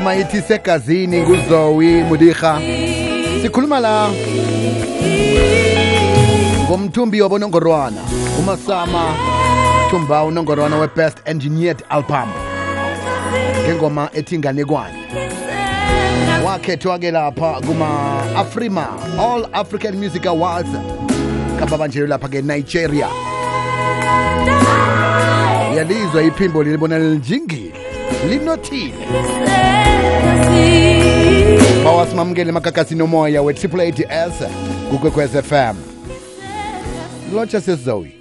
ingoma ithi segazini nguzowi mudiha sikhuluma la. Ngomthumbi wabonongorwana umasama thumba unongorwana we-best engineered album. Ngengoma ethi nganekwane. Wakhethwa-ke lapha kuma-afrima all african music awards kababanjelo lapha-ke nigeria. Yalizwa iphimbo lilibona lilijingile linothile. Bawasimamukele emagagasini omoya we-triple ads kukwekwez fm lotsha sesizowi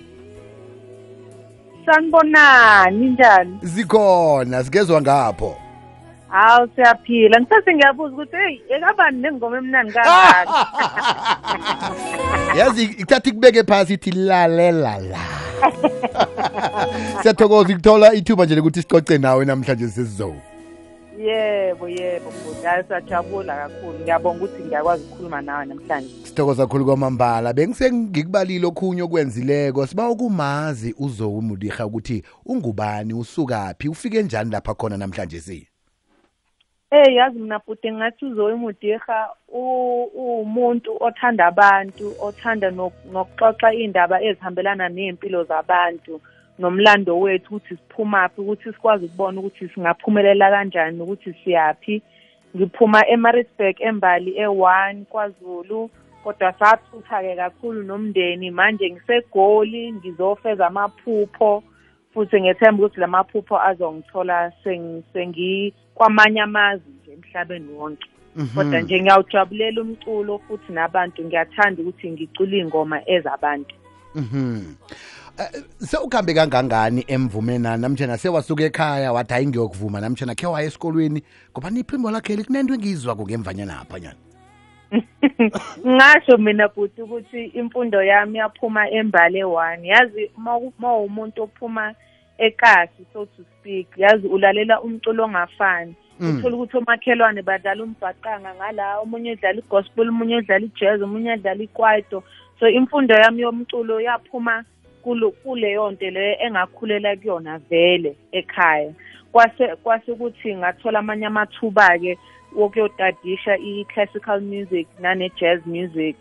sanibonani njani zikhona sikezwa ngapho hawu siyaphila. Ngisase ngiyabuza ukuthi heyi ekabani nengoma emnani kangaka? Yazi ikuthatha ikubeke phasi ithi lalela la siyathokoza ikuthola ithuba nje lokuthi sicoce nawe namhlanje sesizowi yebo yebo bhuti hayi siyajabula kakhulu. Ngiyabonga ukuthi ngiyakwazi ukukhuluma nawe namhlanje. Sithokoza kakhulu kwamambala. Bengisengikubalile okhunye okwenzileko. Siba ukumazi uzowi mudiha ukuthi ungubani usukaphi ufike njani lapha khona namhlanje si? Eh yazi mina futhi ngathi uzoyi mudiha umuntu othanda abantu othanda nokuxoxa indaba ezihambelana nempilo zabantu nomlando wethu ukuthi siphumaphi ukuthi sikwazi ukubona ukuthi singaphumelela kanjani ukuthi siyaphi. Ngiphuma eMaritzburg embali e1 kwaZulu kodwa sathutha-ke kakhulu nomndeni. Manje ngisegoli ngizofeza amaphupho futhi ngethemba ukuthi lamaphupho azongithola sengikwamanye amazwe nje emhlabeni wonke. Kodwa nje ngiyawujabulela umculo futhi nabantu ngiyathanda ukuthi ngicule iy'ngoma ezabantu. Mhm. Sewukambe kangangani emvumeni namtjana sewasuka ekhaya wathi hayi ngiyokuvuma. Namtjana khe waya esikolweni ngoba niphimbo lakhe likunento engizwa kungemvanyana apha nyana. ngasho mina bhuti ukuthi imfundo yami yaphuma embale one. Yazi uma umuntu ophuma ekasi so to speak yazi ulalela umculo ongafani. Uthola ukuthi omakhelwane badlala umbhaqanga ngala omunye udlala igospel omunye udlala ijazz omunye udlala ikwaito. So imfundo yami yomculo yaphuma kuleyo nto leyo engakhulela kuyona vele ekhaya. Kwase kwase ukuthi ngathola amanye amathuba-ke wokuyotadisha i-classical music nane-jazz music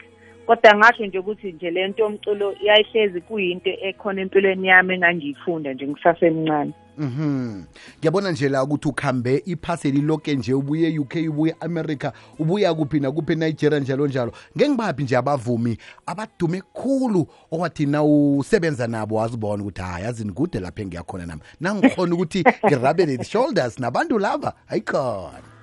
kodwa ngasho nje ukuthi nje le nto yomculo yayihlezi kuyinto ekhona empilweni yami engangiyifunda nje ngisasemncane Mhm. Ngiyabona nje la ukuthi ukhambe iphaseli lonke nje ubuye e-UK ubuye e-America ubuya kuphi nakuphi eNigeria njalo njalo. Ngengibaphi nje abavumi abadume kukhulu owathi na usebenza nabo wazibona ukuthi hayi yazini kude lapha engiyakhona nami. Nangikhona ukuthi ngirabele the shoulders nabantu lava ayikhona.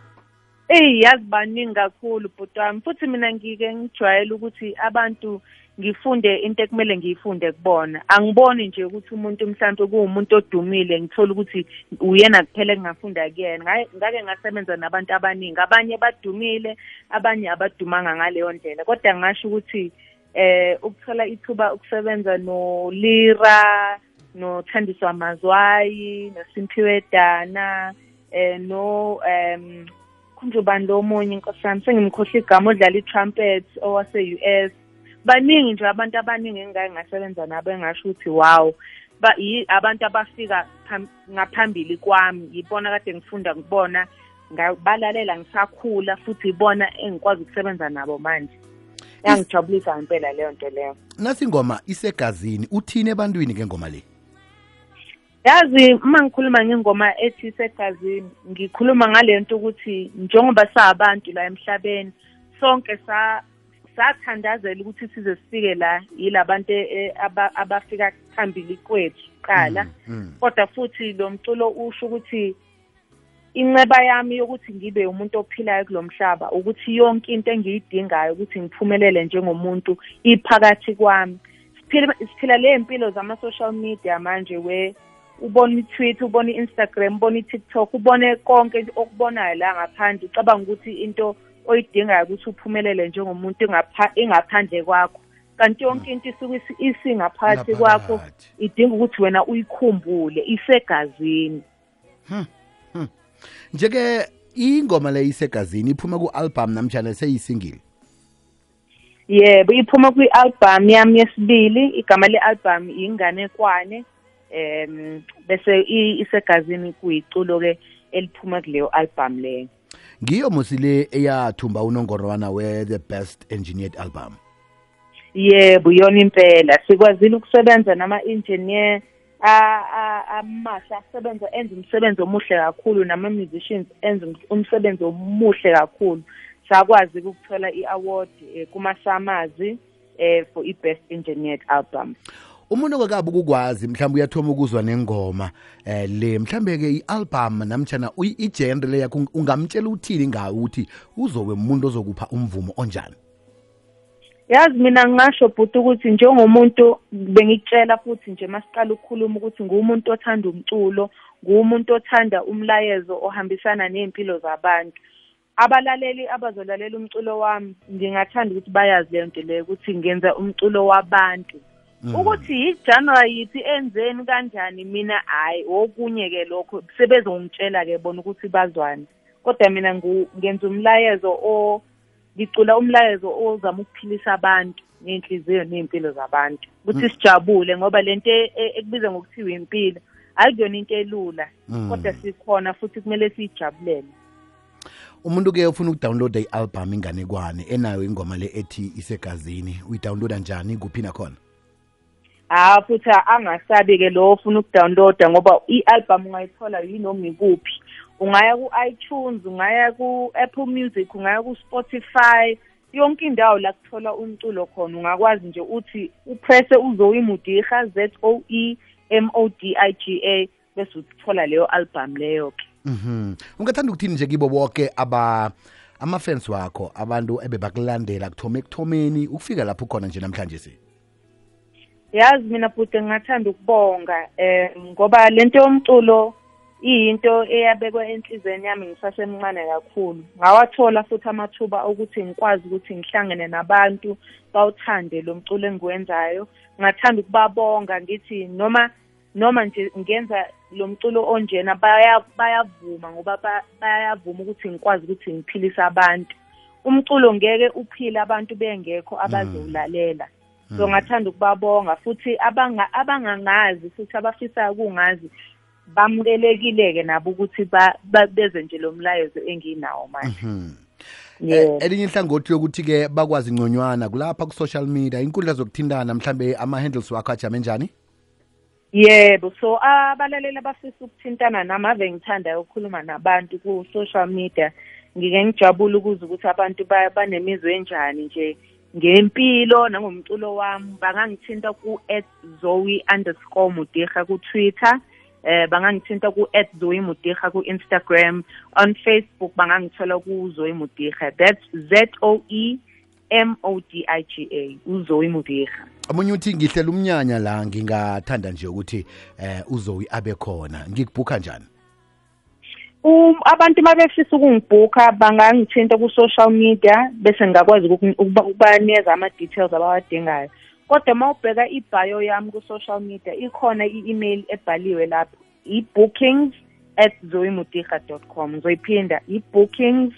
Ey yazi baningi kakhulu bhuti wami futhi mina ngike ngijwayele ukuthi abantu ngifunde into ekumele ngiyifunde kubona. Angiboni nje ukuthi umuntu mhlawumbe kuwumuntu odumile ngithola ukuthi uyena kuphela engingafunda kuyena. Ngake ngasebenza nabantu abaningi. Abanye badumile abanye abadumanga ngaleyo ndlela. Kodwa ngasho ukuthi eh ukuthola ithuba ukusebenza noLira noThandiswa Mazwayi noSimphiwe Dana eh no em kunjubani lo munye inkosana sengimkhohle igama odlala i-trumpet owase-US baningi nje abantu abaningi engike ngasebenza nabo engasho ukuthi wow. Ba abantu abafika ngaphambili kwami yibona kade ngifunda ngibona ngabalalela ngisakhula futhi ibona engikwazi ukusebenza nabo manje. Yangijabulisa ngempela leyo nto leyo. Nasingoma isegazini uthini ebantwini ngengoma le? Yazi uma ngikhuluma ngengoma ethi segazini ngikhuluma ngale nto ukuthi njengoba sabantu la emhlabeni sonke sa sathandazela ukuthi size sifike la yilabantu abafika phambili kwethu qala kodwa futhi lo mculo usho ukuthi inceba yami yokuthi ngibe umuntu ophilayo kulomhlaba ukuthi yonke into engiyidingayo ukuthi ngiphumelele njengomuntu iphakathi kwami. Siphila siphila le mpilo zama social media manje we ubona i-Twitter ubona i-Instagram ubona i-TikTok ubone konke okubonayo la ngaphandle. Ucabanga ukuthi into oyidingayo ukuthi uphumelele njengomuntu ingaphandle kwakho. Kanti yonke into isuke isingaphakathi kwakho idinga ukuthi wena uyikhumbule isegazini. Njeke ingoma le isegazini iphuma ku-album namtjana seyisingile? Yebo iphuma kwi-album yami yesibili igama le-album inganekwane um bese isegazini kuyiculo-ke eliphuma kuleyo album leyo. Ngiyo mosile eyathumba unongorwana we-the best engineered album. Yebo yona impela. Sikwazile ukusebenza nama-engineer amahle asebenza enza umsebenzi omuhle kakhulu nama-musicians enza umsebenzi omuhle kakhulu. Sakwazi ukuthola i-award um kumasamazi um for i-best engineered album. Umuntu okakabi ukukwazi mhlawumbe uyathoma ukuzwa nengoma eh le mhlambe ke i-album namtshana i-genre le yakho ungamtshela uthini ngawo ukuthi uzobe umuntu ozokupha umvumo onjani? Yazi mina ngingasho bhuti ukuthi njengomuntu bengikutshela futhi nje masiqala ukukhuluma ukuthi ngumuntu othanda umculo ngumuntu othanda umlayezo ohambisana ney'mpilo zabantu. Abalaleli abazolalela umculo wami ngingathanda ukuthi bayazi leyo nto leyo ukuthi ngenza umculo wabantu. Ukuthi yijanra yithi enzeni kanjani mina? Hhayi okunye-ke lokho sebezongitshela-ke bona ukuthi bazwani kodwa mina ngenza umlayezo o ngicula umlayezo ozama ukuphilisa abantu ney'nhliziyo ney'mpilo zabantu. Ukuthi sijabule ngoba lento ekubizwa ngokuthiwa impilo akuyona into elula. Kodwa sikhona futhi kumele siyijabulele. Umuntu-ke ufuna ukudownloada i-album inganekwane enayo ingoma le ethi isegazini uyidownloada njani? Kuphi nakhona? Ha futhi angasabi-ke lo ofuna ukudownloada ngoba i-album ungayithola yinoma ikuphi. Ungaya ku-iTunes ungaya ku-Apple Music ungaya ku-Spotify yonke indawo la kuthola umculo khona. Ungakwazi nje uthi upresse uzoyi mudiga Z O E M O D I G A bese uthola leyo album leyo ke. Mhm. Ungathanda ukuthini nje kibo bonke aba ama-fans wakho abantu ebebakulandela kuthoma ekuthomeni ukufika lapho khona nje namhlanje si yazi mina bhuti ngingathanda ukubonga um ngoba lento yomculo iyinto eyabekwa enhlizweni yami ngisasemncane kakhulu. Ngawathola futhi amathuba okuthi ngikwazi ukuthi ngihlangene nabantu bawuthande lo mculo engiwenzayo. Ngathanda ukubabonga ngithi noma noma nje ngenza lo mculo onjena bayavuma ngoba bayavuma ukuthi ngikwazi ukuthi ngiphilise abantu. Umculo ngeke uphile abantu bengekho abazowulalela. So ngathanda ukubabonga futhi abangangazi futhi abafisayo ukungazi bamukelekile-ke nabo ukuthi beze nje lo mlayezo enginawo manje. Yeah. elinye ihlangothi yokuthi-ke bakwazi ngconywana kulapha ku-social media inkundla zokuthintana mhlambe ama-handles wakho ajame njani? Yebo so abalaleli abafisa ukuthintana nami ave ngithandayo ukukhuluma nabantu ku-social media ngike ngijabule ukuze ukuthi abantu banemizwa enjani nje. Ngempilo nangomculo wami bangangithinta mudiha ku-twitter eh bangangithinta ku @zoe mudiha ku Instagram on Facebook bangangithola ku Zoe mudiha that's Z O E M O D I G A uZoe mudiha omunye uthi ngihlela umnyanya la ngingathanda nje ukuthi eh uZoe abe khona. Ngikubhuka njani? Um abantu mabefisa ukungibhuka bangangithinta ku social media bese ngakwazi ukubanikeza ama details abawadingayo. Kodwa uma ubheka ibhayo yami ku-social media ikhona i-email ebhaliwe lapho i-bookings at zoemudiha com. Ngizoyiphinda i-bookings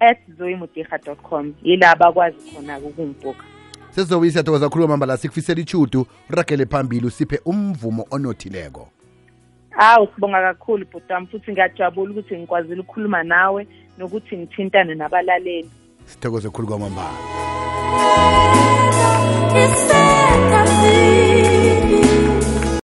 at zoemudiha com. Yila bakwazi khona-ke ukungibhuka sezobe siyathokoza khuluma mbala sikufisela ichudu uragele phambili usiphe umvumo onothileko. Hawu sibonga kakhulu bhutami futhi ngiyajabula ukuthi ngikwazile ukukhuluma nawe nokuthi ngithintane nabalaleli. Sithokoze khulu kwamambala.